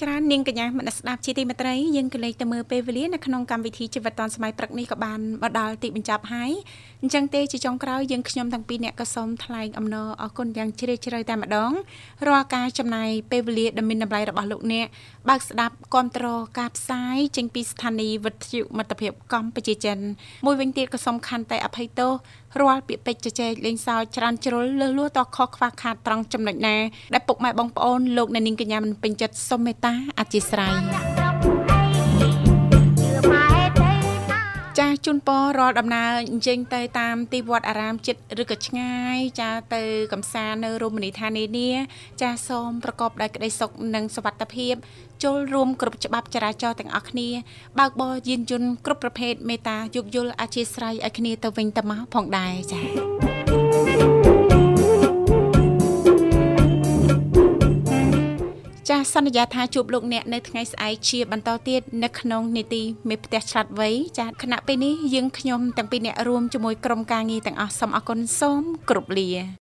ច្រើននាងកញ្ញាមនស្ដាប់ជាទីមេត្រីយើងក៏លេខទៅមើលពេលវេលានៅក្នុងកម្មវិធីជីវិតឌុនសម័យព្រឹកនេះក៏បានមកដល់ទីបញ្ចប់ហើយអញ្ចឹងទេជាចុងក្រោយយើងខ្ញុំទាំងពីរអ្នកក៏សូមថ្លែងអំណរអរគុណយ៉ាងជ្រាលជ្រៅតែម្ដងរាល់ការចំណាយពេលវេលាដ៏មានតម្លៃរបស់លោកអ្នកបើកស្ដាប់គ្រប់តរការផ្សាយចេញពីស្ថានីយ៍វិទ្យុមិត្តភាពកម្ពុជាចិនមួយវិញទៀតក៏សំខាន់តែអភ័យទោស រាល់ពាក្យពេចន៍ជជែកលេងសើចច្រើនជ្រុលលឺលួតខុសខ្វះខាតត្រង់ចំណុចណាដែលពុកម៉ែបងប្អូនលោកអ្នកនាងកញ្ញាមិនពេញចិត្តសូមមេត្តាអធិស្ឋានត្រឹមអីជឿម៉ែទេណាចាស់ជូនពររាល់ដំណើរអញ្ជើញទៅតាមទីវត្តអារាមចិត្តឬក៏ឆ្ងាយចាទៅកំសាន្តនៅរមណីយដ្ឋាននានាចាសូមប្រកបដោយក្តីសុខនិងសុវត្ថិភាព ចូលរួមគ្រប់ច្បាប់ចរាចរណ៍ទាំងអស់គ្នាបើកបរយានយន្តគ្រប់ប្រភេទមេត្តាយោគយល់អធិស្ឋានឲ្យគ្នាទៅវិញទៅមកផងដែរចាចាសសន្យាថាជួបលោកអ្នកនៅថ្ងៃស្អែកជាបន្តទៀតនៅក្នុងនីតិមេផ្ទះឆ្លាតវៃចាខណៈពេលនេះយើងខ្ញុំទាំងពីរអ្នករួមជាមួយក្រុមការងារទាំងអស់សូមអរគុណសូមគោរពលា